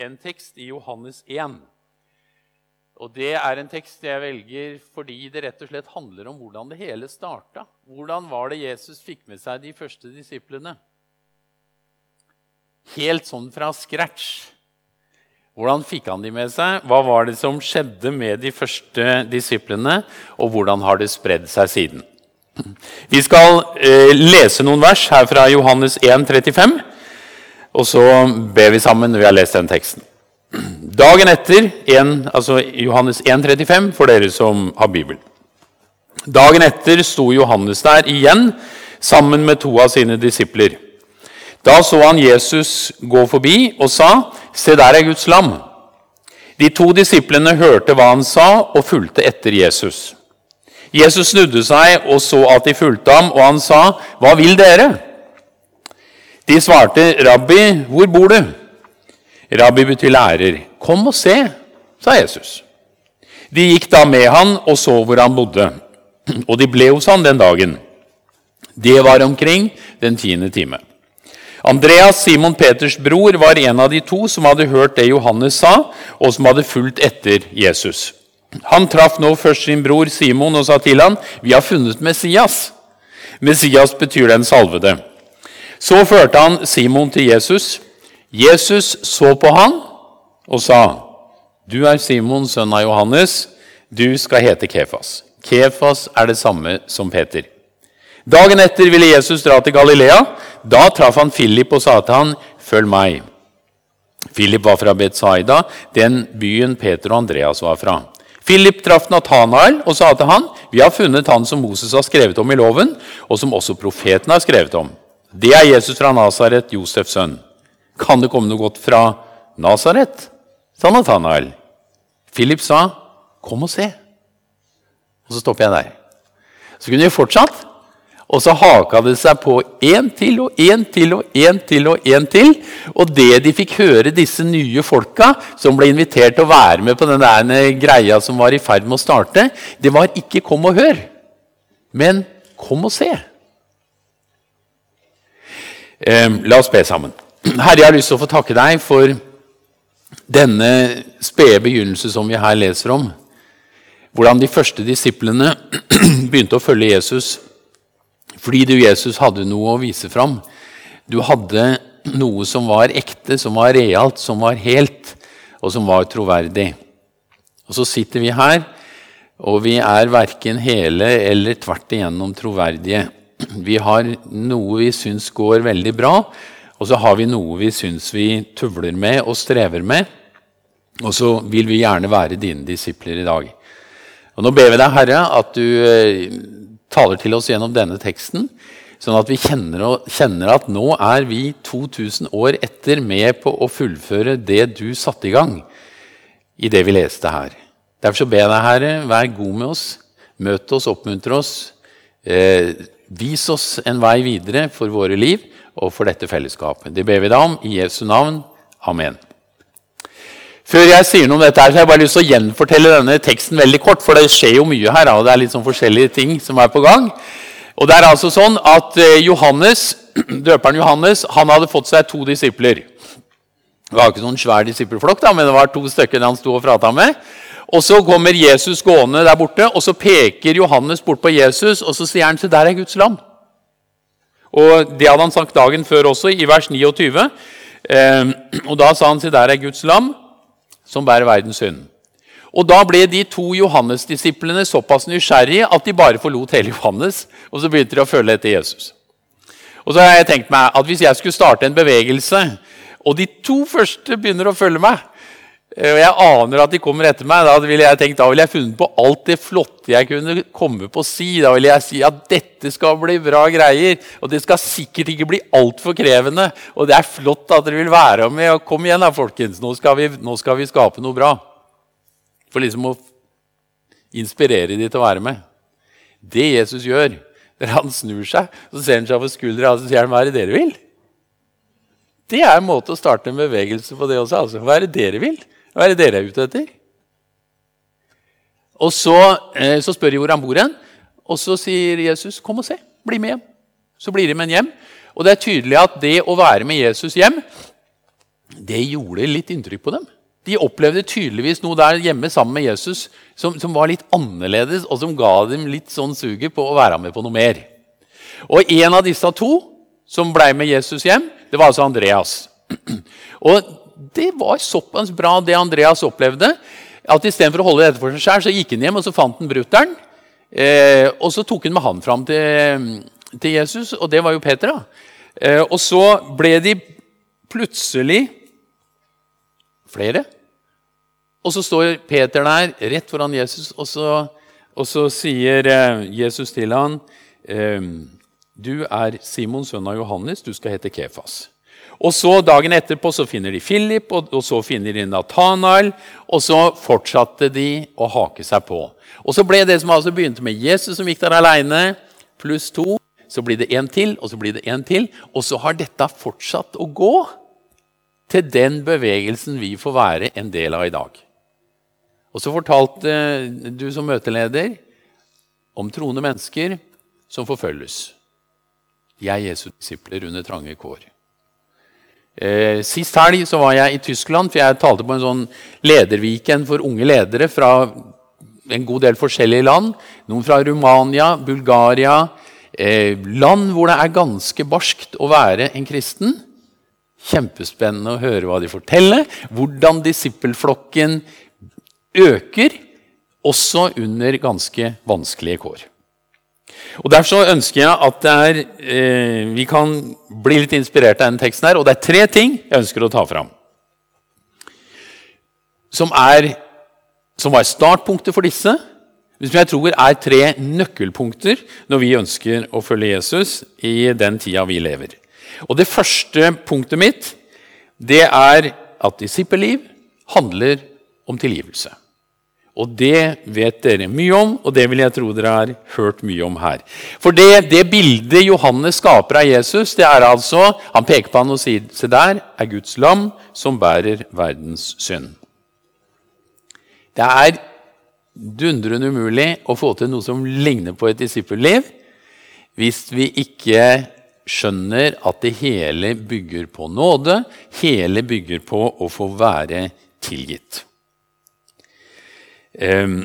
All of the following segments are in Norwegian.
en tekst i Johannes 1. Og Det er en tekst jeg velger fordi det rett og slett handler om hvordan det hele starta. Hvordan var det Jesus fikk med seg de første disiplene? Helt sånn fra scratch. Hvordan fikk han de med seg? Hva var det som skjedde med de første disiplene? Og hvordan har det spredd seg siden? Vi skal eh, lese noen vers her fra Johannes 1, 35. Og så ber vi sammen når vi har lest den teksten. Dagen etter, en, altså Johannes 1,35, for dere som har Bibelen. Dagen etter sto Johannes der igjen sammen med to av sine disipler. Da så han Jesus gå forbi og sa, 'Se, der er Guds lam.' De to disiplene hørte hva han sa, og fulgte etter Jesus. Jesus snudde seg og så at de fulgte ham, og han sa, 'Hva vil dere?' De svarte, 'Rabbi, hvor bor du?' Rabbi betyr lærer. 'Kom og se', sa Jesus. De gikk da med han og så hvor han bodde, og de ble hos han den dagen. Det var omkring den tiende time. Andreas, Simon Peters bror, var en av de to som hadde hørt det Johannes sa, og som hadde fulgt etter Jesus. Han traff nå først sin bror Simon og sa til ham, 'Vi har funnet Messias.' Messias betyr den salvede. Så førte han Simon til Jesus. Jesus så på han og sa, 'Du er Simon, sønn av Johannes. Du skal hete Kefas.' Kefas er det samme som Peter. Dagen etter ville Jesus dra til Galilea. Da traff han Philip og sa til han, 'Følg meg.' Philip var fra Betsaida, den byen Peter og Andreas var fra. Philip traff Nathanael og sa til han, 'Vi har funnet han som Moses har skrevet om i loven, og som også profeten har skrevet om.' Det er Jesus fra Nasaret, Josefs sønn. Kan det komme noe godt fra Nasaret? sa Nathanael. Philip sa, 'Kom og se.' Og så stopper jeg der. Så kunne vi fortsatt. Og så haka det seg på én til og én til og én til og én til. Og det de fikk høre, disse nye folka som ble invitert til å være med på den der greia som var i ferd med å starte, det var ikke 'kom og hør', men 'kom og se'. Eh, la oss be sammen. Herre, jeg har lyst til å få takke deg for denne spede begynnelse som vi her leser om. Hvordan de første disiplene begynte å følge Jesus fordi du, Jesus, hadde noe å vise fram. Du hadde noe som var ekte, som var realt, som var helt, og som var troverdig. Og så sitter vi her, og vi er verken hele eller tvert igjennom troverdige. Vi har noe vi syns går veldig bra, og så har vi noe vi syns vi tøvler med og strever med. Og så vil vi gjerne være dine disipler i dag. Og Nå ber vi deg, Herre, at du eh, taler til oss gjennom denne teksten, sånn at vi kjenner, kjenner, at nå er vi 2000 år etter med på å fullføre det du satte i gang i det vi leste her. Derfor så ber jeg deg, Herre, vær god med oss. Møt oss, oppmuntre oss. Eh, vis oss en vei videre for våre liv og for dette fellesskapet. Det ber vi deg om i Jesu navn. Amen. Før jeg sier noe om dette, her, så har jeg bare lyst til å gjenfortelle denne teksten veldig kort. For det skjer jo mye her, og det er litt sånn forskjellige ting som er på gang. Og det er altså sånn at eh, Johannes, Døperen Johannes han hadde fått seg to disipler. Det var ikke noen svær disippelflokk, men det var to stykker han sto og prata med. Og Så kommer Jesus gående der borte, og så peker Johannes bort på Jesus og så sier han, til der er Guds lam. Og Det hadde han sagt dagen før også, i vers 29. Eh, og Da sa han, til der er Guds lam som bærer verdens synd. Og Da ble de to Johannes-disiplene såpass nysgjerrige at de bare forlot hele Johannes og så begynte de å følge etter Jesus. Og så har jeg tenkt meg at Hvis jeg skulle starte en bevegelse, og de to første begynner å følge meg, jeg aner at de kommer etter meg, da ville jeg tenkt, da ville jeg funnet på alt det flotte jeg kunne komme på å si. Da ville jeg si at dette skal bli bra greier, og det skal sikkert ikke bli altfor krevende. Og det er flott at dere vil være med. og Kom igjen, da, folkens. Nå skal, vi, nå skal vi skape noe bra. For liksom å inspirere de til å være med. Det Jesus gjør, når han snur seg, så ser han seg over skuldra og sier han, hva er det dere vil? Det er en måte å starte en bevegelse på det også. altså. Hva er det dere vil? Hva er det dere er ute etter? Og så, eh, så spør de hvor han bor hen, og så sier Jesus, 'Kom og se. Bli med hjem.' Så blir de med hjem. Og det er tydelig at det å være med Jesus hjem, det gjorde litt inntrykk på dem. De opplevde tydeligvis noe der hjemme sammen med Jesus som, som var litt annerledes, og som ga dem litt sånn suget på å være med på noe mer. Og en av disse to som ble med Jesus hjem, det var altså Andreas. Og det var såpass bra, det Andreas opplevde, at istedenfor å holde dette for seg sjøl, så gikk han hjem og så fant han brutter'n. Eh, og så tok han med han fram til, til, Jesus, og det var jo Peter. da. Eh, og så ble de plutselig flere. Og så står Peter der rett foran Jesus, og så, og så sier eh, Jesus til han, eh, Du er Simon, sønn av Johannes, du skal hete Kefas. Og så Dagen etterpå så finner de Philip, og, og så finner de Nathanael. Og så fortsatte de å hake seg på. Og så ble det som altså begynte med Jesus som gikk der aleine, pluss to. Så blir det en til, og så blir det en til. Og så har dette fortsatt å gå til den bevegelsen vi får være en del av i dag. Og så fortalte du som møteleder om troende mennesker som forfølges. De er Jesu disipler under trange kår. Eh, sist helg så var jeg i Tyskland, for jeg talte på en sånn lederweekend for unge ledere fra en god del forskjellige land. Noen fra Romania, Bulgaria. Eh, land hvor det er ganske barskt å være en kristen. Kjempespennende å høre hva de forteller. Hvordan disippelflokken øker, også under ganske vanskelige kår. Og Derfor ønsker jeg at er, eh, vi kan bli litt inspirert av denne teksten. her, og Det er tre ting jeg ønsker å ta fram. Som, er, som var startpunktet for disse, som jeg tror er tre nøkkelpunkter når vi ønsker å følge Jesus i den tida vi lever. Og Det første punktet mitt det er at disippelliv handler om tilgivelse. Og det vet dere mye om, og det vil jeg tro dere har hørt mye om her. For det, det bildet Johannes skaper av Jesus, det er altså Han peker på han og sier Se der er Guds lam som bærer verdens synd. Det er dundrende umulig å få til noe som ligner på et disippelliv hvis vi ikke skjønner at det hele bygger på nåde, hele bygger på å få være tilgitt. Um,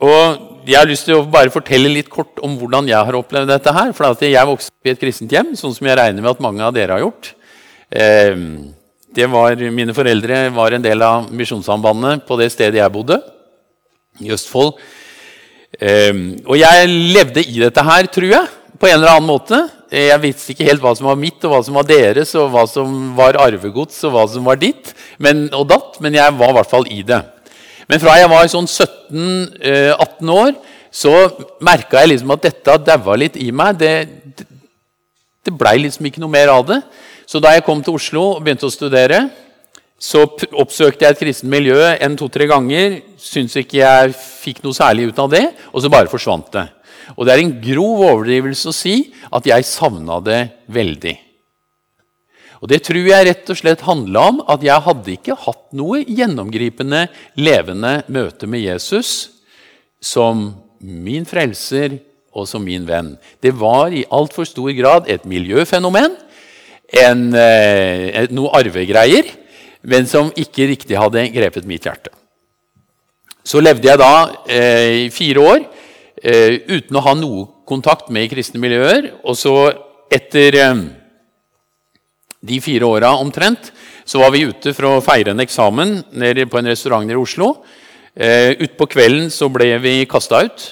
og Jeg har lyst til å bare fortelle litt kort om hvordan jeg har opplevd dette. her, for Jeg vokste opp i et kristent hjem, sånn som jeg regner med at mange av dere har gjort. Det var, mine foreldre var en del av Misjonssambandet på det stedet jeg bodde, i Østfold. Um, og jeg levde i dette her, tror jeg, på en eller annen måte. Jeg visste ikke helt hva som var mitt, og hva som var deres, og hva som var arvegods, og hva som var ditt men, og datt, men jeg var i hvert fall i det. Men fra jeg var sånn 17-18 eh, år, så merka jeg liksom at dette daua litt i meg. Det, det, blei liksom ikke noe mer av det. Så da jeg kom til Oslo og begynte å studere, så oppsøkte jeg et kristent miljø en to-tre ganger. Syns ikke jeg fikk noe særlig ut av det, og så bare forsvant det. Og det er en grov overdrivelse å si at jeg savna det veldig. Og Det tror jeg rett og slett handla om at jeg hadde ikke hatt noe gjennomgripende, levende møte med Jesus som min frelser og som min venn. Det var i altfor stor grad et miljøfenomen, en, eh, noe arvegreier, men som ikke riktig hadde grepet mitt hjerte. Så levde jeg da eh, i fire år eh, uten å ha noe kontakt med kristne miljøer. Og så etter eh, de fire åra omtrent så var vi ute for å feire en eksamen nede på en restaurant nede i Oslo. Eh, Utpå kvelden så ble vi kasta ut.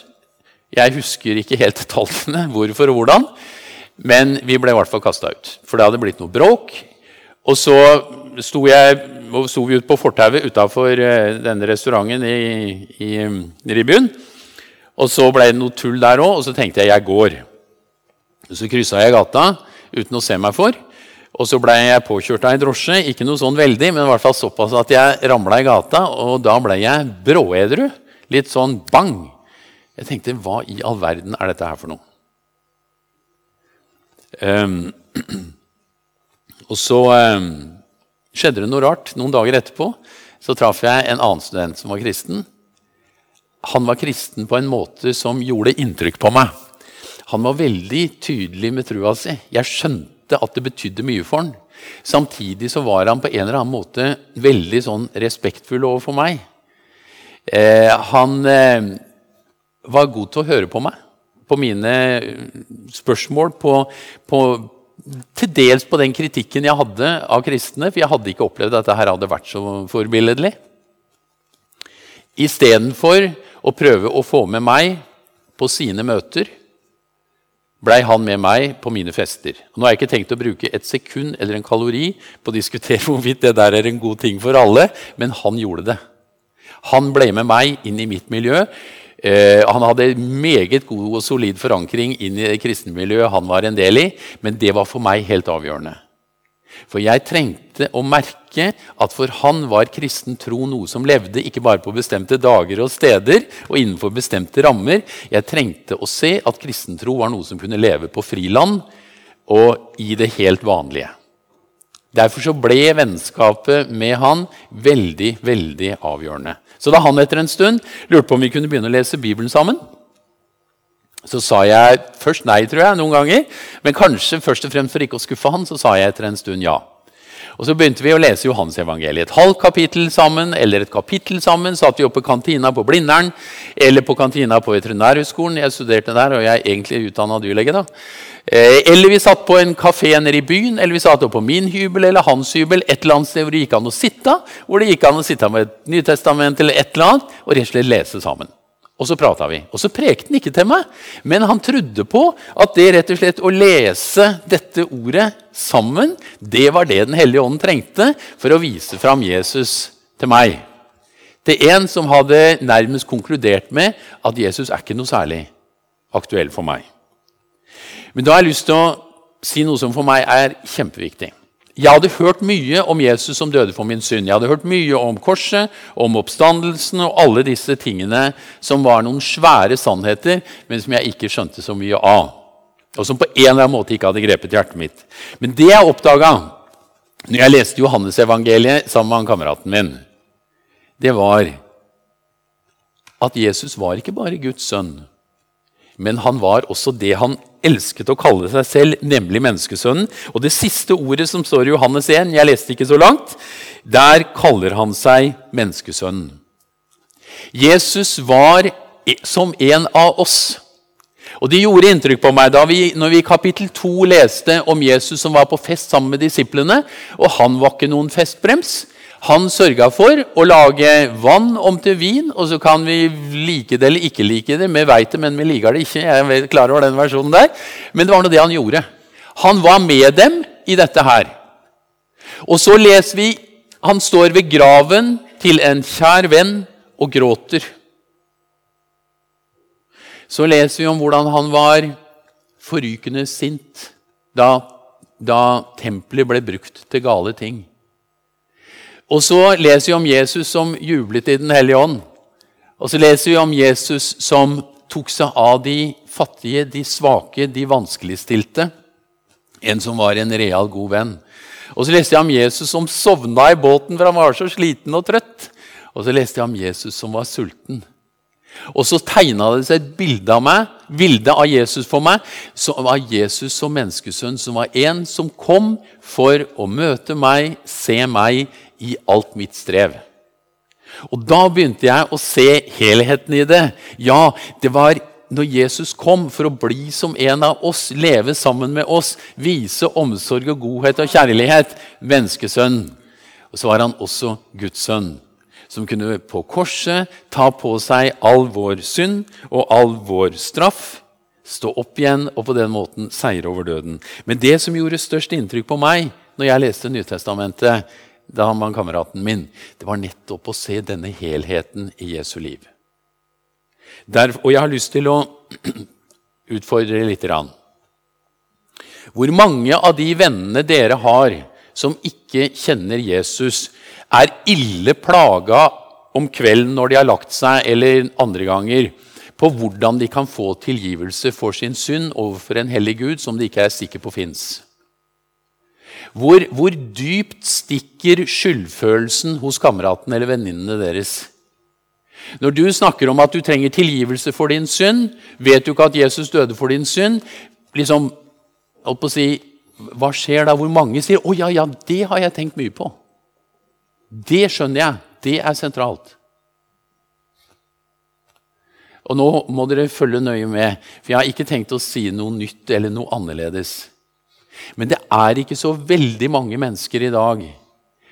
Jeg husker ikke helt tallene, hvorfor og hvordan. Men vi ble i hvert fall kasta ut. For det hadde blitt noe bråk. Og så sto, jeg, sto vi ute på fortauet utafor eh, denne restauranten i, i, i byen. Og så ble det noe tull der òg, og så tenkte jeg jeg går. Så kryssa jeg gata uten å se meg for. Og så ble jeg påkjørt av ei drosje. Ikke noe sånn veldig, men i hvert fall såpass at jeg ramla i gata. Og da ble jeg bråedru. Litt sånn bang. Jeg tenkte hva i all verden er dette her for noe? Um, og så um, skjedde det noe rart. Noen dager etterpå så traff jeg en annen student som var kristen. Han var kristen på en måte som gjorde inntrykk på meg. Han var veldig tydelig med trua si. Jeg skjønte skjønte at det betydde mye for han. Samtidig så var han på en eller annen måte veldig sånn respektfull overfor meg. Eh, han eh, var god til å høre på meg, på mine spørsmål, på, på, til dels på den kritikken jeg hadde av kristne, for jeg hadde ikke opplevd at dette hadde vært så forbilledlig. Istedenfor å prøve å få med meg på sine møter, blei han med meg på mine fester. Nå har jeg ikke tenkt å bruke et sekund eller en kalori på å diskutere hvorvidt det der er en god ting for alle, men han gjorde det. Han ble med meg inn i mitt miljø. Eh, han hadde meget god og solid forankring inn i det kristne miljøet han var en del i, men det var for meg helt avgjørende. For jeg trengte å merke at for han var kristen tro noe som levde ikke bare på bestemte dager og steder og innenfor bestemte rammer. Jeg trengte å se at kristen tro var noe som kunne leve på friland og i det helt vanlige. Derfor så ble vennskapet med han veldig, veldig avgjørende. Så da han etter en stund lurte på om vi kunne begynne å lese Bibelen sammen, så sa jeg først nei, tror jeg, noen ganger. Men kanskje først og fremst for ikke å skuffe han, så sa jeg etter en stund ja. Og Så begynte vi å lese Johansevangeliet. Et halvt kapittel sammen eller et kapittel sammen. Satt vi oppe i kantina på Blindern eller på kantina på Veterinærhøgskolen. Jeg studerte der, og jeg er egentlig utdanna dyrlege. da. Eh, eller vi satt på en kafé nede i byen, eller vi satt oppe på min hybel eller hans hybel. Et eller annet sted hvor det gikk an å sitte, hvor det gikk an å sitte med et Nytestament eller et eller annet, og rett og slett lese sammen. Og så prata vi. Og så prekte han ikke til meg, men han trodde på at det rett og slett å lese dette ordet sammen, det var det Den hellige ånden trengte for å vise fram Jesus til meg. Til en som hadde nærmest konkludert med at Jesus er ikke noe særlig aktuell for meg. Men da har jeg lyst til å si noe som for meg er kjempeviktig. Jeg hadde hørt mye om Jesus som døde for min synd. Jeg hadde hørt mye om korset, om oppstandelsen og alle disse tingene som var noen svære sannheter, men som jeg ikke skjønte så mye av. Og som på en eller annen måte ikke hadde grepet hjertet mitt. Men det jeg oppdaga når jeg leste Johannesevangeliet sammen med han kameraten min, det var at Jesus var ikke bare Guds sønn, men han var også det han elsket å kalle seg selv, nemlig menneskesønnen. Og det siste ordet som står i Johannes 1, jeg leste ikke så langt, der kaller han seg menneskesønnen. Jesus var som en av oss. Og Det gjorde inntrykk på meg da vi, når vi i kapittel 2 leste om Jesus som var på fest sammen med disiplene. og Han var ikke noen festbrems. Han sørga for å lage vann om til vin, og så kan vi like det eller ikke like det. Vi veit det, men vi liker det ikke. Jeg er klar over den versjonen der. Men det var nå det han gjorde. Han var med dem i dette her. Og så leser vi han står ved graven til en kjær venn og gråter. Så leser vi om hvordan han var forrykende sint da, da tempelet ble brukt til gale ting. Og så leser vi om Jesus som jublet i Den hellige ånd. Og så leser vi om Jesus som tok seg av de fattige, de svake, de vanskeligstilte. En som var en real god venn. Og så leste jeg om Jesus som sovna i båten, for han var så sliten og trøtt. Og så leste jeg om Jesus som var sulten. Og så tegna det seg et bilde av meg, bilde av Jesus for meg, som var Jesus som menneskesønn, som var en som kom for å møte meg, se meg i alt mitt strev. Og Da begynte jeg å se helheten i det. Ja, det var når Jesus kom for å bli som en av oss, leve sammen med oss, vise omsorg og godhet og kjærlighet, menneskesønn. Og så var han også Guds sønn, som kunne på korset ta på seg all vår synd og all vår straff, stå opp igjen og på den måten seire over døden. Men det som gjorde størst inntrykk på meg når jeg leste Nytestamentet, da han var kameraten min, det var nettopp å se denne helheten i Jesu liv. Der, og jeg har lyst til å utfordre litt. Hvor mange av de vennene dere har som ikke kjenner Jesus, er ille plaga om kvelden når de har lagt seg, eller andre ganger, på hvordan de kan få tilgivelse for sin synd overfor en hellig Gud som de ikke er sikre på fins? Hvor, hvor dypt stikker skyldfølelsen hos kameraten eller venninnene deres? Når du snakker om at du trenger tilgivelse for din synd, vet du ikke at Jesus døde for din synd? liksom, å si, hva skjer da? Hvor mange sier 'Å ja, ja, det har jeg tenkt mye på'. Det skjønner jeg. Det er sentralt. Og nå må dere følge nøye med, for jeg har ikke tenkt å si noe nytt eller noe annerledes. Men det er ikke så veldig mange mennesker i dag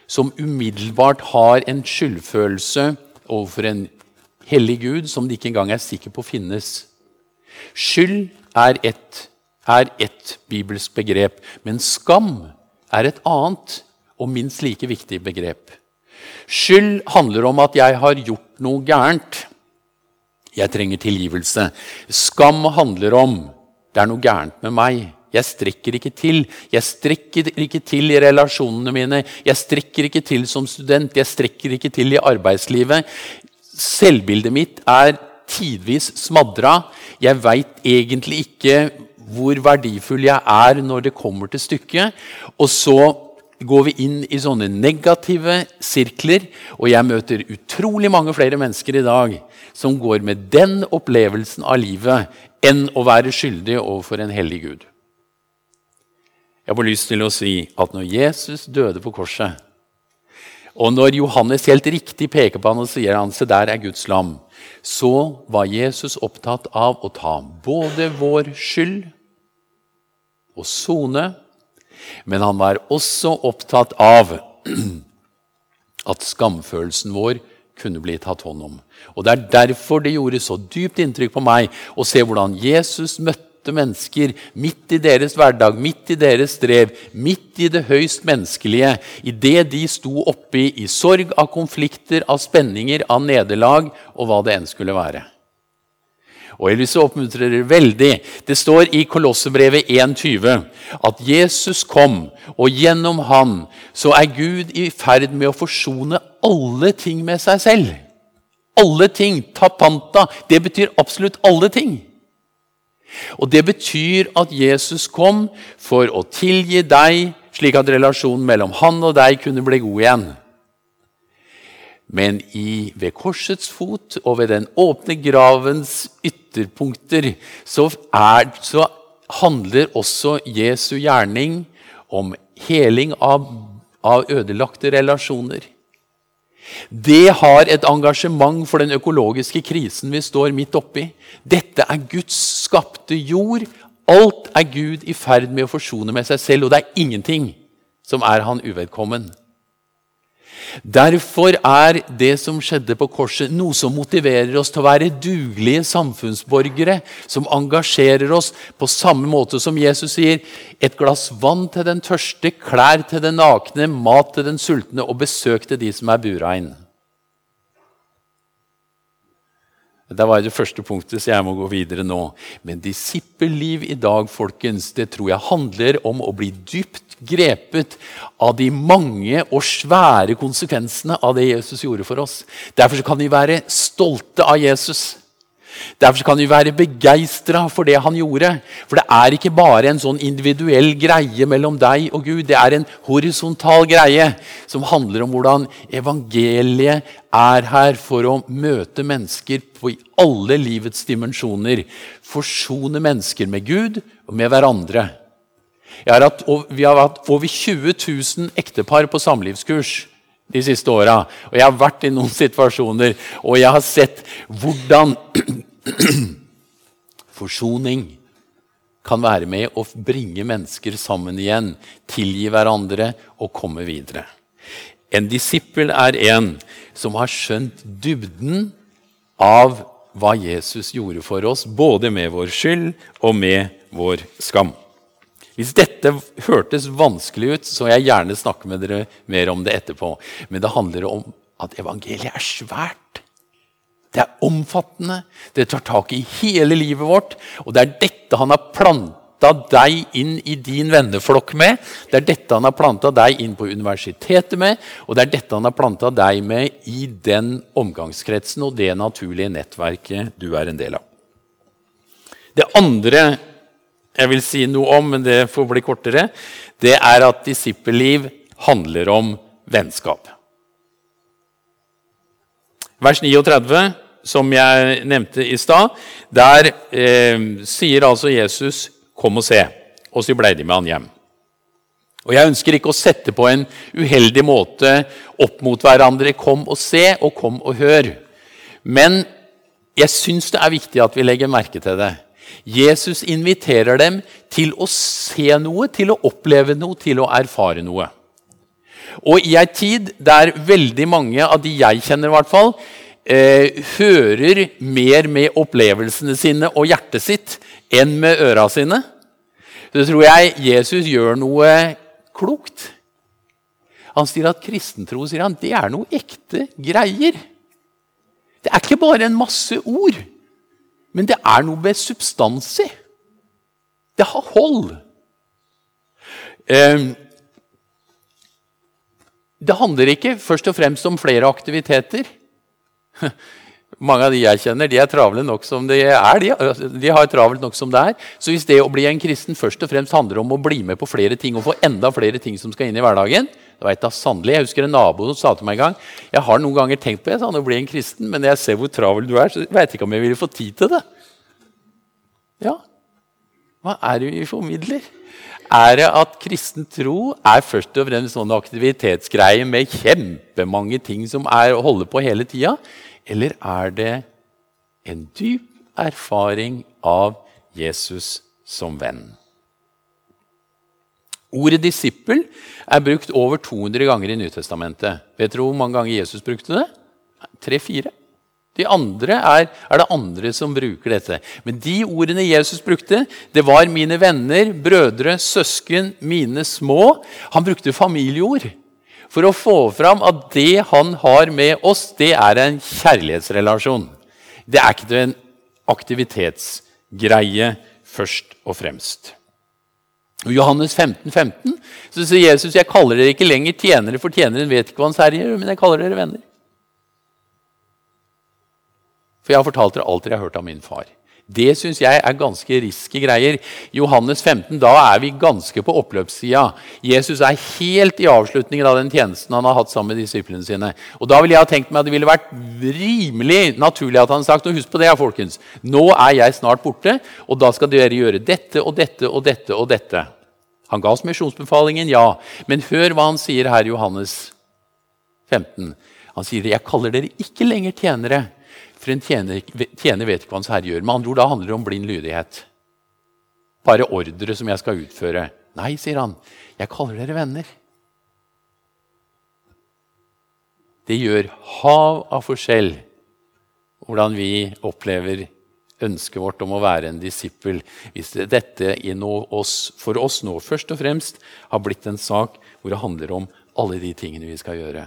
som umiddelbart har en skyldfølelse overfor en hellig Gud som de ikke engang er sikre på finnes. Skyld er ett, er ett bibelsk begrep, men skam er et annet og minst like viktig begrep. Skyld handler om at jeg har gjort noe gærent. Jeg trenger tilgivelse. Skam handler om det er noe gærent med meg. Jeg strekker ikke til. Jeg strekker ikke til i relasjonene mine. Jeg strekker ikke til som student. Jeg strekker ikke til i arbeidslivet. Selvbildet mitt er tidvis smadra. Jeg veit egentlig ikke hvor verdifull jeg er når det kommer til stykket. Og så går vi inn i sånne negative sirkler, og jeg møter utrolig mange flere mennesker i dag som går med den opplevelsen av livet enn å være skyldig overfor en hellig Gud. Jeg får lyst til å si at når Jesus døde på korset, og når Johannes helt riktig peker på han og sier han, se der er Guds lam, så var Jesus opptatt av å ta både vår skyld og sone men han var også opptatt av at skamfølelsen vår kunne bli tatt hånd om. Og Det er derfor det gjorde så dypt inntrykk på meg å se hvordan Jesus møtte mennesker midt i deres hverdag, midt i deres strev, midt i det høyst menneskelige, i det de sto oppi i sorg av konflikter, av spenninger, av nederlag og hva det enn skulle være. Og jeg har lyst til å oppmuntre dere veldig. Det står i Kolossebrevet 1,20 at Jesus kom, og gjennom han så er Gud i ferd med å forsone alle ting med seg selv. Alle ting. Tapanta. Det betyr absolutt alle ting. Og Det betyr at Jesus kom for å tilgi deg, slik at relasjonen mellom han og deg kunne bli god igjen. Men i, ved korsets fot og ved den åpne gravens ytterpunkter så, er, så handler også Jesu gjerning om heling av, av ødelagte relasjoner. Det har et engasjement for den økologiske krisen vi står midt oppi. Dette er Guds skapte jord. Alt er Gud i ferd med å forsone med seg selv, og det er ingenting som er han uvedkommen. Derfor er det som skjedde på korset, noe som motiverer oss til å være dugelige samfunnsborgere, som engasjerer oss på samme måte som Jesus sier et glass vann til den tørste, klær til den nakne, mat til den sultne og besøk til de som er bura inn. Det var det første punktet, så jeg må gå videre nå. Men disippelliv i dag folkens, det tror jeg handler om å bli dypt grepet av de mange og svære konsekvensene av det Jesus gjorde for oss. Derfor kan vi være stolte av Jesus. Derfor kan vi være begeistra for det han gjorde. For det er ikke bare en sånn individuell greie mellom deg og Gud. Det er en horisontal greie som handler om hvordan evangeliet er her for å møte mennesker på alle livets dimensjoner. Forsone mennesker med Gud og med hverandre. Har hatt, vi har hatt over 20 000 ektepar på samlivskurs de siste åra. Og jeg har vært i noen situasjoner, og jeg har sett hvordan forsoning kan være med å bringe mennesker sammen igjen, tilgi hverandre og komme videre. En disippel er en som har skjønt dybden av hva Jesus gjorde for oss, både med vår skyld og med vår skam. Hvis dette hørtes vanskelig ut, så vil jeg gjerne snakke med dere mer om det etterpå. Men det handler om at evangeliet er svært. Det er omfattende. Det tar tak i hele livet vårt. Og det er dette han har planta deg inn i din venneflokk med. Det er dette han har planta deg inn på universitetet med, og det er dette han har planta deg med i den omgangskretsen og det naturlige nettverket du er en del av. Det andre jeg vil si noe om, men det får bli kortere, det er at disippelliv handler om vennskap. Vers 39, som jeg nevnte i stad, der eh, sier altså Jesus 'kom og se', og så ble de med han hjem. Og Jeg ønsker ikke å sette på en uheldig måte opp mot hverandre 'kom og se' og 'kom og hør'. Men jeg syns det er viktig at vi legger merke til det. Jesus inviterer dem til å se noe, til å oppleve noe, til å erfare noe. Og i ei tid der veldig mange av de jeg kjenner, i hvert fall, eh, hører mer med opplevelsene sine og hjertet sitt enn med øra sine, så tror jeg Jesus gjør noe klokt. Han sier at kristentro sier han, det er noe ekte greier. Det er ikke bare en masse ord, men det er noe med substans i. Det har hold. Ehm, det handler ikke først og fremst om flere aktiviteter. Mange av de jeg kjenner, de er travle nok som de er. De, de har travelt nok som det er. Så hvis det å bli en kristen først og fremst handler om å bli med på flere ting og få enda flere ting som skal inn i hverdagen det vet jeg, sannelig, jeg husker en nabo som sa til meg en gang jeg har noen ganger tenkt på jeg, sånn, å bli en kristen, men når jeg ser hvor travel du er, så vet jeg ikke om jeg ville få tid til det. Ja, hva er det vi formidler? Er det at kristen tro er først og fremst sånn aktivitetsgreie med kjempemange ting som er å holde på hele tida? Eller er det en dyp erfaring av Jesus som venn? Ordet 'disippel' er brukt over 200 ganger i Nytestamentet. Vet dere hvor mange ganger Jesus brukte det? Tre-fire. De andre er, er, det andre som bruker dette. Men de ordene Jesus brukte, det var 'mine venner', 'brødre', 'søsken', 'mine små'. Han brukte familieord for å få fram at det han har med oss, det er en kjærlighetsrelasjon. Det er ikke en aktivitetsgreie først og fremst. I Johannes 15, 15 så sier Jesus jeg kaller dere ikke lenger tjenere, for tjeneren vet ikke hva hans herre gjør, men jeg kaller dere venner. For jeg har fortalt dere alt dere har hørt av min far. Det syns jeg er ganske riske greier. Johannes 15, da er vi ganske på oppløpssida. Jesus er helt i avslutningen av den tjenesten han har hatt sammen med disiplene sine. Og da ville jeg ha tenkt meg at det ville vært rimelig naturlig at han sagt og husk på det, folkens, nå er jeg snart borte, og da skal dere gjøre dette og dette og dette og dette. Han ga oss misjonsbefalingen, ja. Men hør hva han sier her i Johannes 15. Han sier jeg kaller dere ikke lenger tjenere for en tjener, tjener vet ikke hva hans herre gjør. Med andre ord, Da handler det om blind lydighet. Bare ordre som jeg skal utføre. Nei, sier han. Jeg kaller dere venner. Det gjør hav av forskjell hvordan vi opplever ønsket vårt om å være en disippel. Hvis dette oss, for oss nå først og fremst har blitt en sak hvor det handler om alle de tingene vi skal gjøre.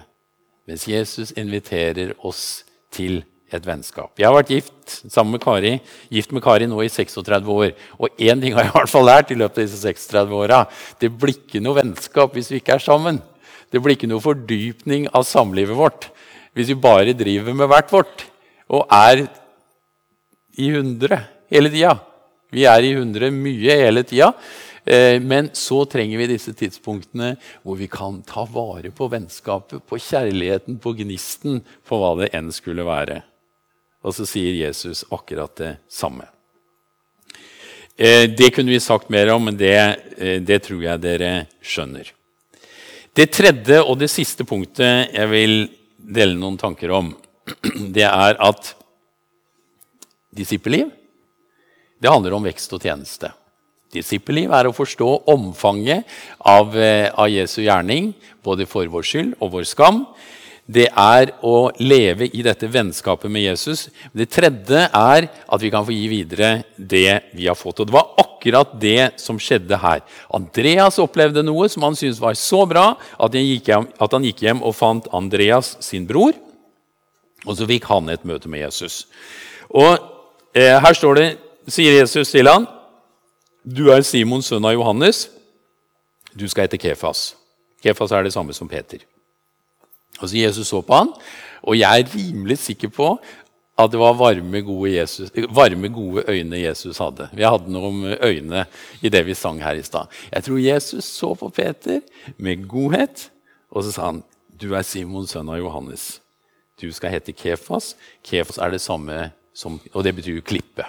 Mens Jesus inviterer oss til et vennskap. Jeg har vært gift sammen med Kari, gift med Kari nå i 36 år. Og én ting har jeg i hvert fall lært i løpet av disse 36 åra. Det blir ikke noe vennskap hvis vi ikke er sammen. Det blir ikke noe fordypning av samlivet vårt hvis vi bare driver med hvert vårt og er i hundre hele tida. Vi er i hundre mye hele tida. Eh, men så trenger vi disse tidspunktene hvor vi kan ta vare på vennskapet, på kjærligheten, på gnisten, på hva det enn skulle være. Og så sier Jesus akkurat det samme. Eh, det kunne vi sagt mer om, men det, eh, det, tror jeg dere skjønner. Det tredje og det siste punktet jeg vil dele noen tanker om, det er at disippelliv det handler om vekst og tjeneste. Disippelliv er å forstå omfanget av, eh, av Jesu gjerning, både for vår skyld og vår skam det er å leve i dette vennskapet med Jesus. Det tredje er at vi kan få gi videre det vi har fått. Og Det var akkurat det som skjedde her. Andreas opplevde noe som han syntes var så bra at han, hjem, at han gikk hjem og fant Andreas sin bror. Og så fikk han et møte med Jesus. Og eh, Her står det, sier Jesus til han, du er Simons sønn av Johannes. Du skal hete Kefas. Kefas er det samme som Peter. Og så Jesus så på han, og jeg er rimelig sikker på at det var varme gode, Jesus, varme, gode øyne Jesus hadde. Vi hadde noen øyne i det vi sang her i stad. Jeg tror Jesus så på Peter med godhet, og så sa han, 'Du er Simon, sønn av Johannes. Du skal hete Kefas.' Kefas er det samme som Og det betyr klippe.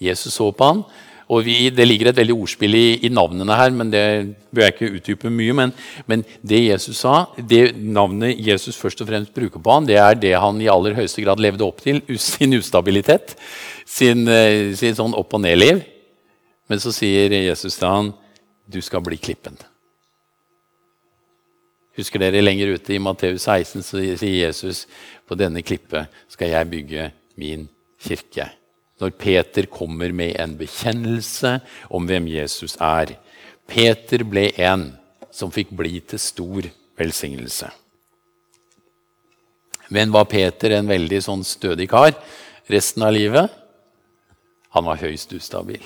Jesus så på han, Og vi, Det ligger et veldig ordspill i, i, navnene her, men det bør jeg ikke utdype mye. Men, men, det Jesus sa, det navnet Jesus først og fremst bruker på han, det er det han i aller høyeste grad levde opp til. Sin ustabilitet, sin, eh, sin sånn opp og ned-liv. Men så sier Jesus til han, du skal bli klippen. Husker dere lenger ute i Matteus 16 så sier Jesus på denne klippet skal jeg bygge min kirke. Når Peter kommer med en bekjennelse om hvem Jesus er. Peter ble en som fikk bli til stor velsignelse. Men var Peter en veldig sånn stødig kar resten av livet? Han var høyst ustabil.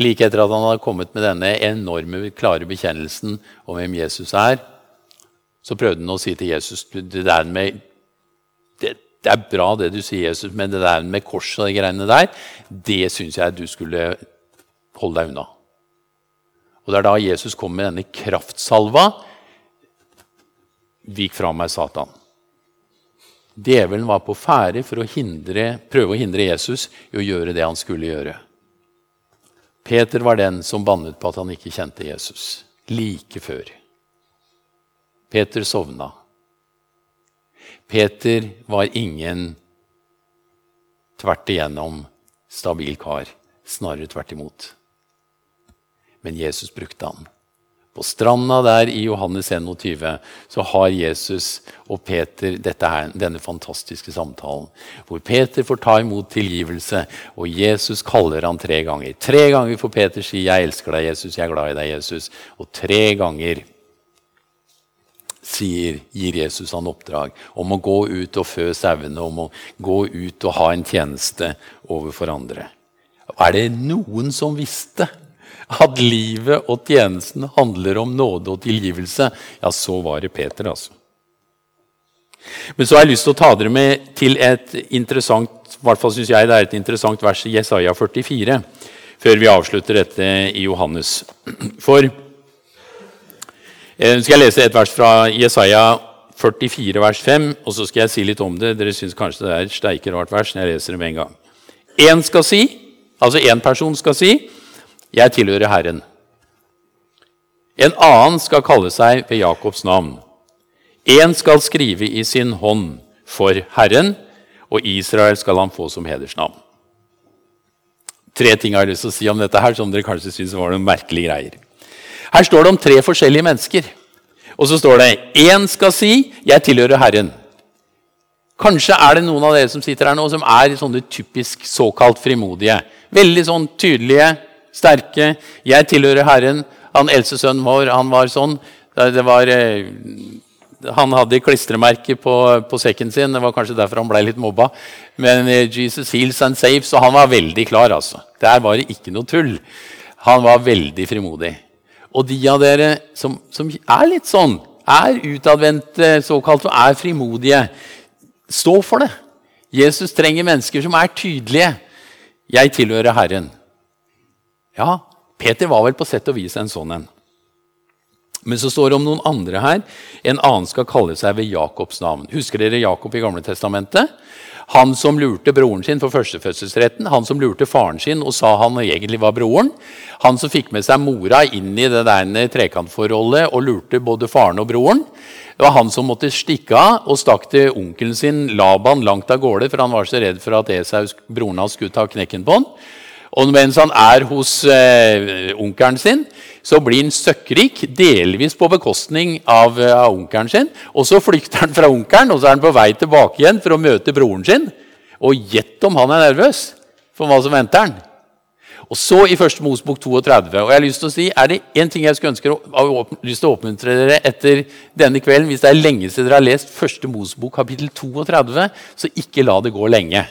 Like etter at han hadde kommet med denne enorme, klare bekjennelsen om hvem Jesus er, så prøvde han å si til Jesus det, der med, det, er bra det du sier, Jesus, men det der med korset og de greiene der, det syns jeg du skulle holde deg unna. Og Det er da Jesus kom med denne kraftsalva. Vik fra meg, Satan. Djevelen var på ferde for å hindre, prøve å hindre Jesus i å gjøre det han skulle gjøre. Peter var den som bannet på at han ikke kjente Jesus, like før. Peter sovna. Peter var ingen tvert igjennom stabil kar. Snarere tvert imot. Men Jesus brukte han. På stranda der i Johannes 21 så har Jesus og Peter her, denne fantastiske samtalen. Hvor Peter får ta imot tilgivelse, og Jesus kaller han tre ganger. Tre ganger får Peter si 'Jeg elsker deg, Jesus. Jeg er glad i deg, Jesus'. Og tre ganger sier, gir Jesus han oppdrag om å gå ut og fø sauene, om å gå ut og ha en tjeneste overfor andre. Er det noen som visste at livet og tjenesten handler om nåde og tilgivelse, ja, så var det Peter, altså. Men så har jeg lyst til å ta dere med til et interessant i hvert fall synes jeg det er et interessant vers i Jesaja 44, før vi avslutter dette i Johannes. For nå skal jeg lese et vers fra Jesaja 44, vers 5, og så skal jeg si litt om det. Dere syns kanskje det er et steike rart vers når jeg leser det med en gang. Én skal si, altså én person skal si, 'Jeg tilhører Herren'. En annen skal kalle seg ved Jakobs navn. Én skal skrive i sin hånd for Herren, og Israel skal han få som hedersnavn. Tre ting har jeg lyst til å si om dette her, som dere kanskje syns var noen merkelige greier. Her står det om tre forskjellige mennesker. Og så står det én skal si 'Jeg tilhører Herren'. Kanskje er det noen av dere som sitter her nå, som er sånne typisk såkalt frimodige. Veldig sånn tydelige, sterke. 'Jeg tilhører Herren'. Han eldste sønnen vår han var sånn. Det var, eh, han hadde klistremerke på, på, sekken sin. Det var kanskje derfor han ble litt mobba. Men eh, Jesus heals and saves, så han var veldig klar. altså. Der var det ikke noe tull. Han var veldig frimodig. Og de av dere som, som er litt sånn, er utadvendte, såkalt, og er frimodige, stå for det. Jesus trenger mennesker som er tydelige. Jeg tilhører Herren. Ja, Peter var vel på sett og vis en sånn en. Men så står det om noen andre her. En annen skal kalle seg ved Jakobs navn. Husker dere Jakob i Gamle Testamentet? Han som lurte broren sin for førstefødselsretten, han som lurte faren sin og sa han egentlig var broren. Han som fikk med seg mora inn i det der trekantforholdet og lurte både faren og broren. Det var han som måtte stikke av og stakk til onkelen sin Laban langt av gårde, for han var så redd for at Esau, broren hans, skulle ta knekken på han. Og mens han er hos eh, onkelen sin, så blir han søkkrik, delvis på bekostning av, eh, av onkelen sin. Og så flykter han fra onkelen, og så er han på vei tilbake igjen for å møte broren sin. Og gjett om han er nervøs for hva som venter han. Og så i første Mosebok 32. Og jeg har lyst til å si, er det én ting jeg skulle ønske å, lyst til å oppmuntre dere etter denne kvelden, hvis det er lenge siden dere har lest første Mosebok kapittel 32, så ikke la det gå lenge.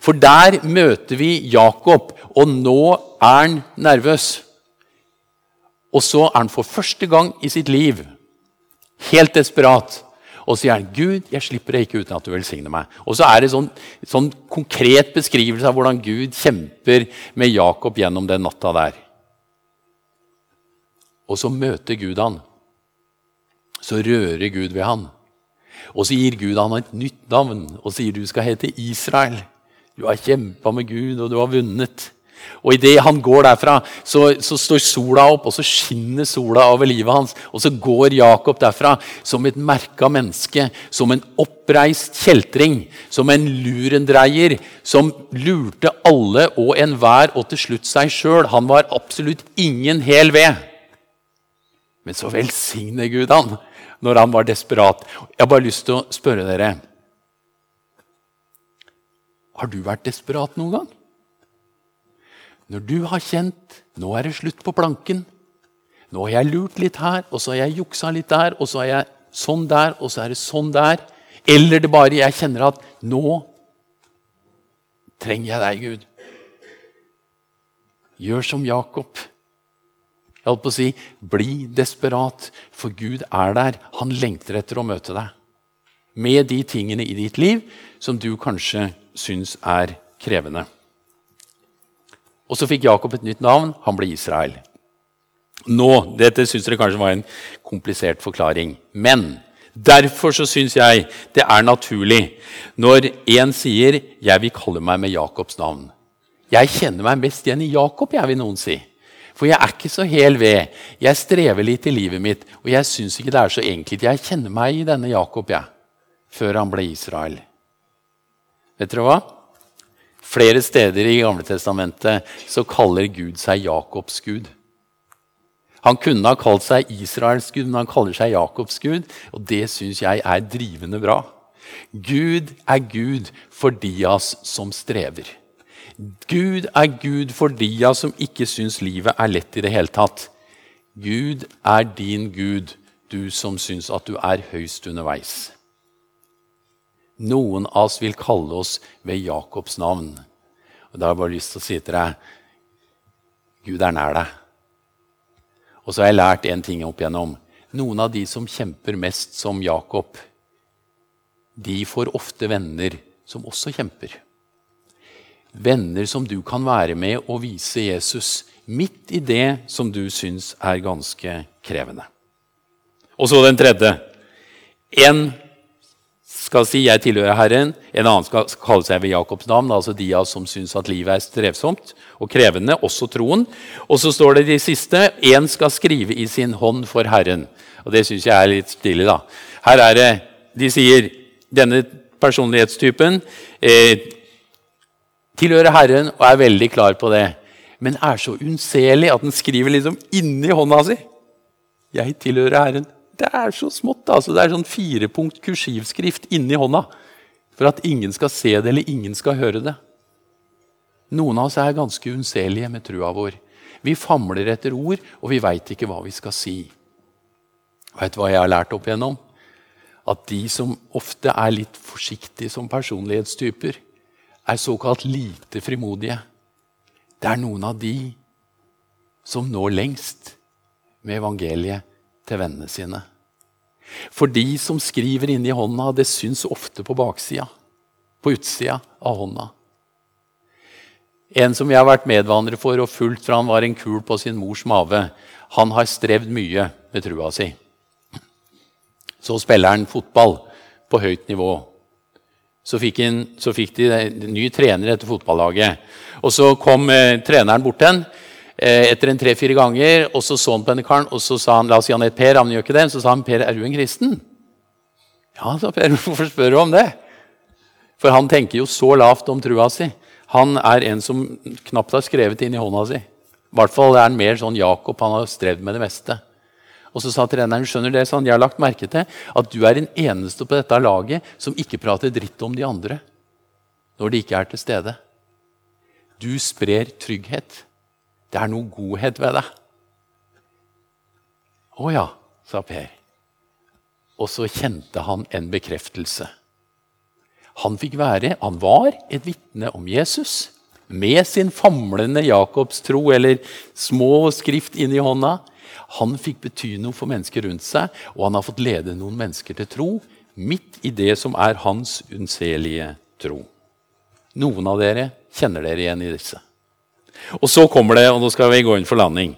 For der møter vi Jakob, og nå er han nervøs. Og så er han for første gang i sitt liv helt desperat. Og sier han, 'Gud, jeg slipper deg ikke uten at du velsigner meg.' Og så er det sånn, sånn konkret beskrivelse av hvordan Gud kjemper med Jakob gjennom den natta der. Og så møter Gud han. Så rører Gud ved han. Og så gir Gud han et nytt navn og sier du skal hete Israel. Du har kjempa med Gud, og du har vunnet. Og idet han går derfra, så, så, står sola opp, og så skinner sola over livet hans. Og så går Jakob derfra som et merka menneske, som en oppreist kjeltring, som en lurendreier, som lurte alle og enhver, og til slutt seg sjøl. Han var absolutt ingen hel ved. Men så velsigne Gud han når han var desperat. Jeg har bare lyst til å spørre dere Har du vært desperat noen gang? Når du har kjent nå er det slutt på planken, nå har jeg lurt litt her, og så har jeg juksa litt der, og så er jeg sånn der, og så er det sånn der Eller det bare jeg kjenner at nå trenger jeg deg, Gud. Gjør som Jakob. Jeg holdt på å si bli desperat, for Gud er der. Han lengter etter å møte deg. Med de tingene i ditt liv som du kanskje syns er krevende. Og så fikk Jakob et nytt navn. Han ble Israel. Nå, Dette syns dere kanskje var en komplisert forklaring. Men derfor så syns jeg det er naturlig når en sier 'Jeg vil kalle meg med Jakobs navn'. Jeg kjenner meg mest igjen i Jakob, jeg vil noen si. For jeg er ikke så hel ved. Jeg strever litt i livet mitt, og jeg syns ikke det er så enkelt. Jeg kjenner meg i denne Jakob, jeg. Før han ble Israel. Vet dere hva? Flere steder i Gamle Testamentet så kaller Gud seg Jakobs Gud. Han kunne ha kalt seg Israels Gud, men han kaller seg Jakobs Gud. Og det syns jeg er drivende bra. Gud er Gud for de av oss som strever. Gud er Gud for de av oss som ikke syns livet er lett i det hele tatt. Gud er din Gud, du som syns at du er høyst underveis. Noen av oss vil kalle oss ved Jakobs navn. Og Da har jeg bare lyst til å si til deg Gud er nær deg. Og så har jeg lært én ting opp igjennom. Noen av de som kjemper mest som Jakob, de får ofte venner som også kjemper. Venner som du kan være med og vise Jesus midt i det som du syns er ganske krevende. Og så den tredje. En skal si 'jeg tilhører Herren'. En annen skal kalle seg ved Jakobs navn, altså de av som syns at livet er strevsomt og krevende, også troen. Og så står det de siste 'én skal skrive i sin hånd for Herren'. Og Det syns jeg er litt stilig. da. Her er det, De sier denne personlighetstypen eh, tilhører Herren og er veldig klar på det, men er så unnselig at den skriver liksom inni hånda si. 'Jeg tilhører Herren'. Det er så smått. altså. Det er sånn firepunkt kursivskrift inni hånda. For at ingen skal se det, eller ingen skal høre det. Noen av oss er ganske unnselige med trua vår. Vi famler etter ord, og vi veit ikke hva vi skal si. Veit du hva jeg har lært opp igjennom? At de som ofte er litt forsiktige som personlighetstyper, er såkalt lite frimodige. Det er noen av de som når lengst med evangeliet til vennene sine. For de som skriver inni hånda, det syns ofte på baksida. På utsida av hånda. En som jeg har vært medvandrer for og fulgt fra han var en kul på sin mors mage, han har strevd mye med trua si. Så spiller han fotball på høyt nivå. Så fikk, han, så fikk de ny trener etter fotballaget. Og Så kom eh, treneren bort til ham etter en tre-fire ganger. Og så så han på denne karen, og så sa han la oss si han het Per. han gjør ikke det, Så sa han Per, er du en kristen? Ja, sa Per. Hvorfor spør du om det? For han tenker jo så lavt om trua si. Han er en som knapt har skrevet inn i hånda si. I hvert fall er han mer sånn Jakob. Han har strevd med det meste. Og så sa treneren skjønner det, sånn, jeg har lagt merke til at du er den eneste på dette laget som ikke prater dritt om de andre når de ikke er til stede. Du sprer trygghet. Det er noe godhet ved det. Å ja, sa Per. Og så kjente han en bekreftelse. Han fikk være, han var et vitne om Jesus med sin famlende jakobstro eller små skrift inni hånda. Han fikk bety noe for mennesker rundt seg, og han har fått lede noen mennesker til tro midt i det som er hans unnselige tro. Noen av dere kjenner dere igjen i disse. Og så kommer det, og nå skal vi gå inn for landing.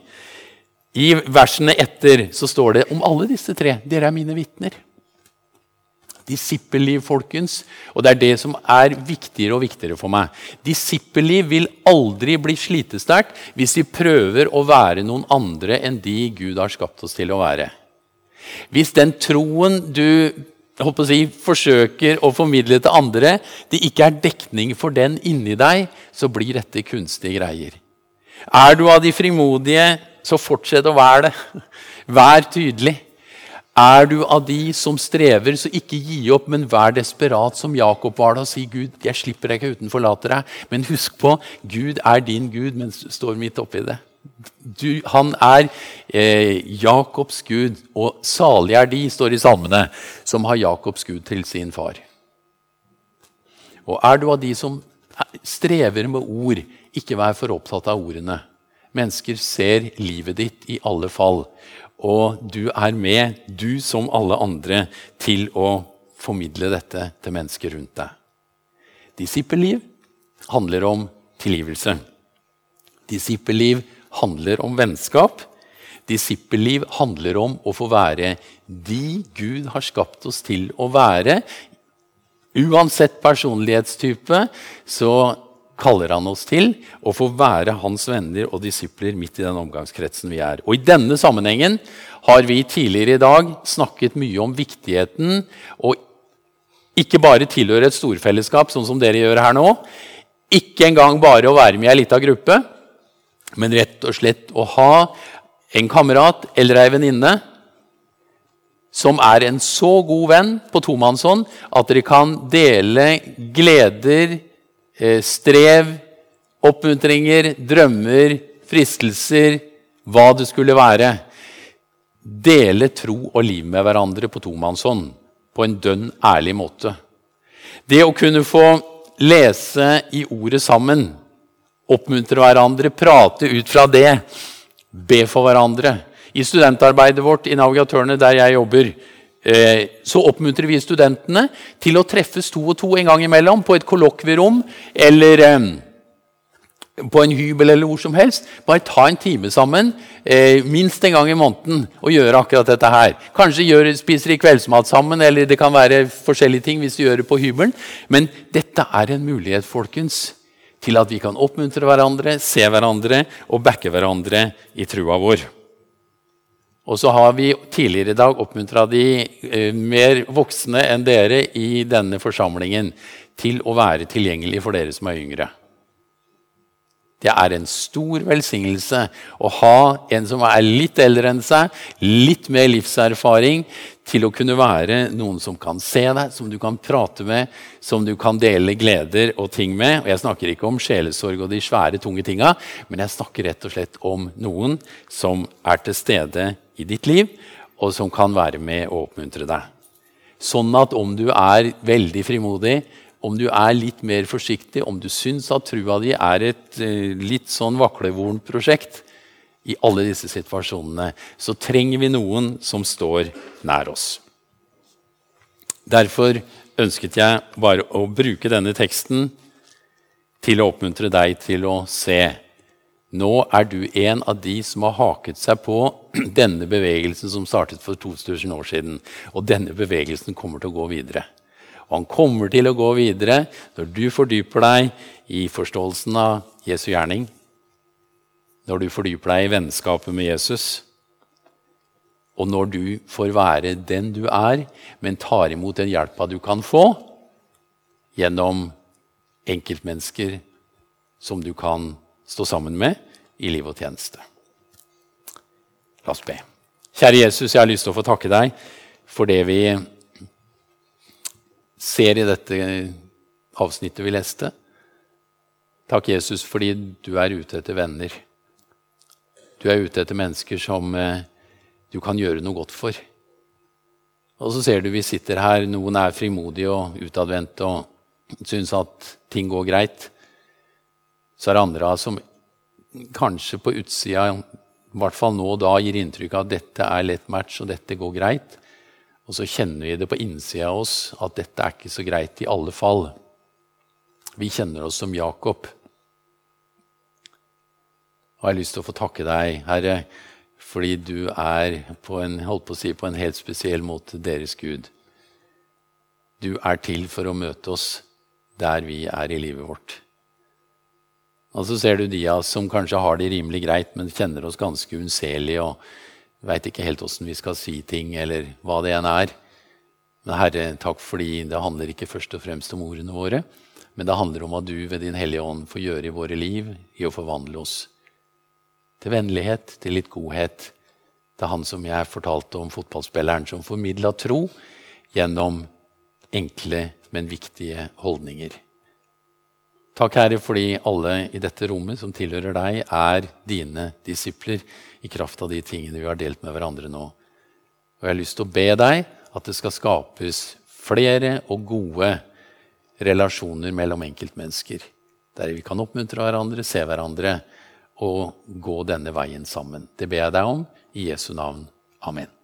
I versene etter så står det om alle disse tre. Dere er mine vitner. Disippelliv, folkens. Og det er det som er viktigere og viktigere for meg. Disippelliv vil aldri bli slitesterkt hvis vi prøver å være noen andre enn de Gud har skapt oss til å være. Hvis den troen du å si, forsøker å formidle til andre, det ikke er dekning for den inni deg, så blir dette kunstige greier. Er du av de frimodige, så fortsett å være det. Vær tydelig. Er du av de som strever, så ikke gi opp, men vær desperat som Jakob var da og si Gud, jeg slipper deg ikke uten forlater deg. Men husk på, Gud er din Gud mens du står midt oppi det. Du, han er eh, Jakobs Gud, og salig er de, står i salmene, som har Jakobs Gud til sin far. Og er du av de som strever med ord, ikke vær for opptatt av ordene. Mennesker ser livet ditt i alle fall. Og du er med, du som alle andre, til å formidle dette til mennesker rundt deg. Disippelliv handler om tilgivelse. Disippelliv handler om vennskap. Disippelliv handler om å få være de Gud har skapt oss til å være. Uansett personlighetstype så kaller han oss til å få være hans venner og disipler midt i den omgangskretsen vi er. Og I denne sammenhengen har vi tidligere i dag snakket mye om viktigheten å ikke bare tilhøre et storfellesskap, sånn som dere gjør her nå. Ikke engang bare å være med i ei lita gruppe, men rett og slett å ha en kamerat eller ei venninne som er en så god venn på tomannshånd at dere kan dele gleder, Eh, strev, oppmuntringer, drømmer, fristelser, hva det skulle være. Dele tro og liv med hverandre på tomannshånd på en dønn ærlig måte. Det å kunne få lese i ordet sammen, oppmuntre hverandre, prate ut fra det, be for hverandre. I studentarbeidet vårt i Navigatørene, der jeg jobber, Eh, så oppmuntrer vi studentene til å treffes to og to en gang imellom på et kollokvierom eller eh, på en hybel eller hvor som helst. Bare ta en time sammen eh, minst en gang i måneden og gjøre akkurat dette her. Kanskje gjør, spiser de kveldsmat sammen, eller det kan være forskjellige ting hvis de gjør det på hybelen. Men dette er en mulighet folkens, til at vi kan oppmuntre hverandre, se hverandre og backe hverandre i trua vår. Og så har vi tidligere i dag oppmuntra de eh, mer voksne enn dere i denne forsamlingen til å være tilgjengelig for dere som er yngre. Det er en stor velsignelse å ha en som er litt eldre enn seg, litt mer livserfaring, til å kunne være noen som kan se deg, som du kan prate med, som du kan dele gleder og ting med. Og Jeg snakker ikke om sjelesorg og de svære, tunge tinga, men jeg snakker rett og slett om noen som er til stede i ditt liv, og som kan være med og oppmuntre deg. Sånn at om du er veldig frimodig, om du er litt mer forsiktig, om du syns at trua di er et eh, litt sånn vaklevorent prosjekt i alle disse situasjonene, så trenger vi noen som står nær oss. Derfor ønsket jeg bare å bruke denne teksten til å oppmuntre deg til å se nå er du en av de som har haket seg på denne bevegelsen som startet for 2000 år siden. Og denne bevegelsen kommer til å gå videre. Og han kommer til å gå videre når du fordyper deg i forståelsen av Jesu gjerning. Når du fordyper deg i vennskapet med Jesus. Og når du får være den du er, men tar imot den hjelpa du kan få gjennom enkeltmennesker som du kan stå sammen med i liv og tjeneste. La oss be. Kjære Jesus, jeg har lyst til å få takke deg for det vi ser i dette avsnittet vi leste. Takk, Jesus, fordi du er ute etter venner. Du er ute etter mennesker som eh, du kan gjøre noe godt for. Og så ser du vi sitter her, noen er frimodige og utadvendte og syns at ting går greit. Så er det andre som kanskje på utsida, i hvert fall nå og da, gir inntrykk av at dette er lett match og dette går greit. Og så kjenner vi det på innsida av oss at dette er ikke så greit i alle fall. Vi kjenner oss som Jakob. Og jeg har lyst til å få takke deg, Herre, fordi du er på en, holdt på å si, på en helt spesiell måte deres Gud. du er til for å møte oss der vi er i livet vårt. Og så ser du de av oss som kanskje har det rimelig greit, men kjenner oss ganske unnselige og veit ikke helt åssen vi skal si ting, eller hva det enn er. Men Herre, takk fordi det handler ikke først og fremst om ordene våre, men det handler om hva du ved Din Hellige Ånd får gjøre i våre liv i å forvandle oss. Til vennlighet, til litt godhet. Til han som jeg fortalte om, fotballspilleren som formidla tro gjennom enkle, men viktige holdninger. Takk, Herre, fordi alle i dette rommet som tilhører deg, er dine disipler i kraft av de tingene vi har delt med hverandre nå. Og jeg har lyst til å be deg at det skal skapes flere og gode relasjoner mellom enkeltmennesker. Der vi kan oppmuntre hverandre, se hverandre og gå denne veien sammen. Det ber jeg deg om i Jesu navn. Amen.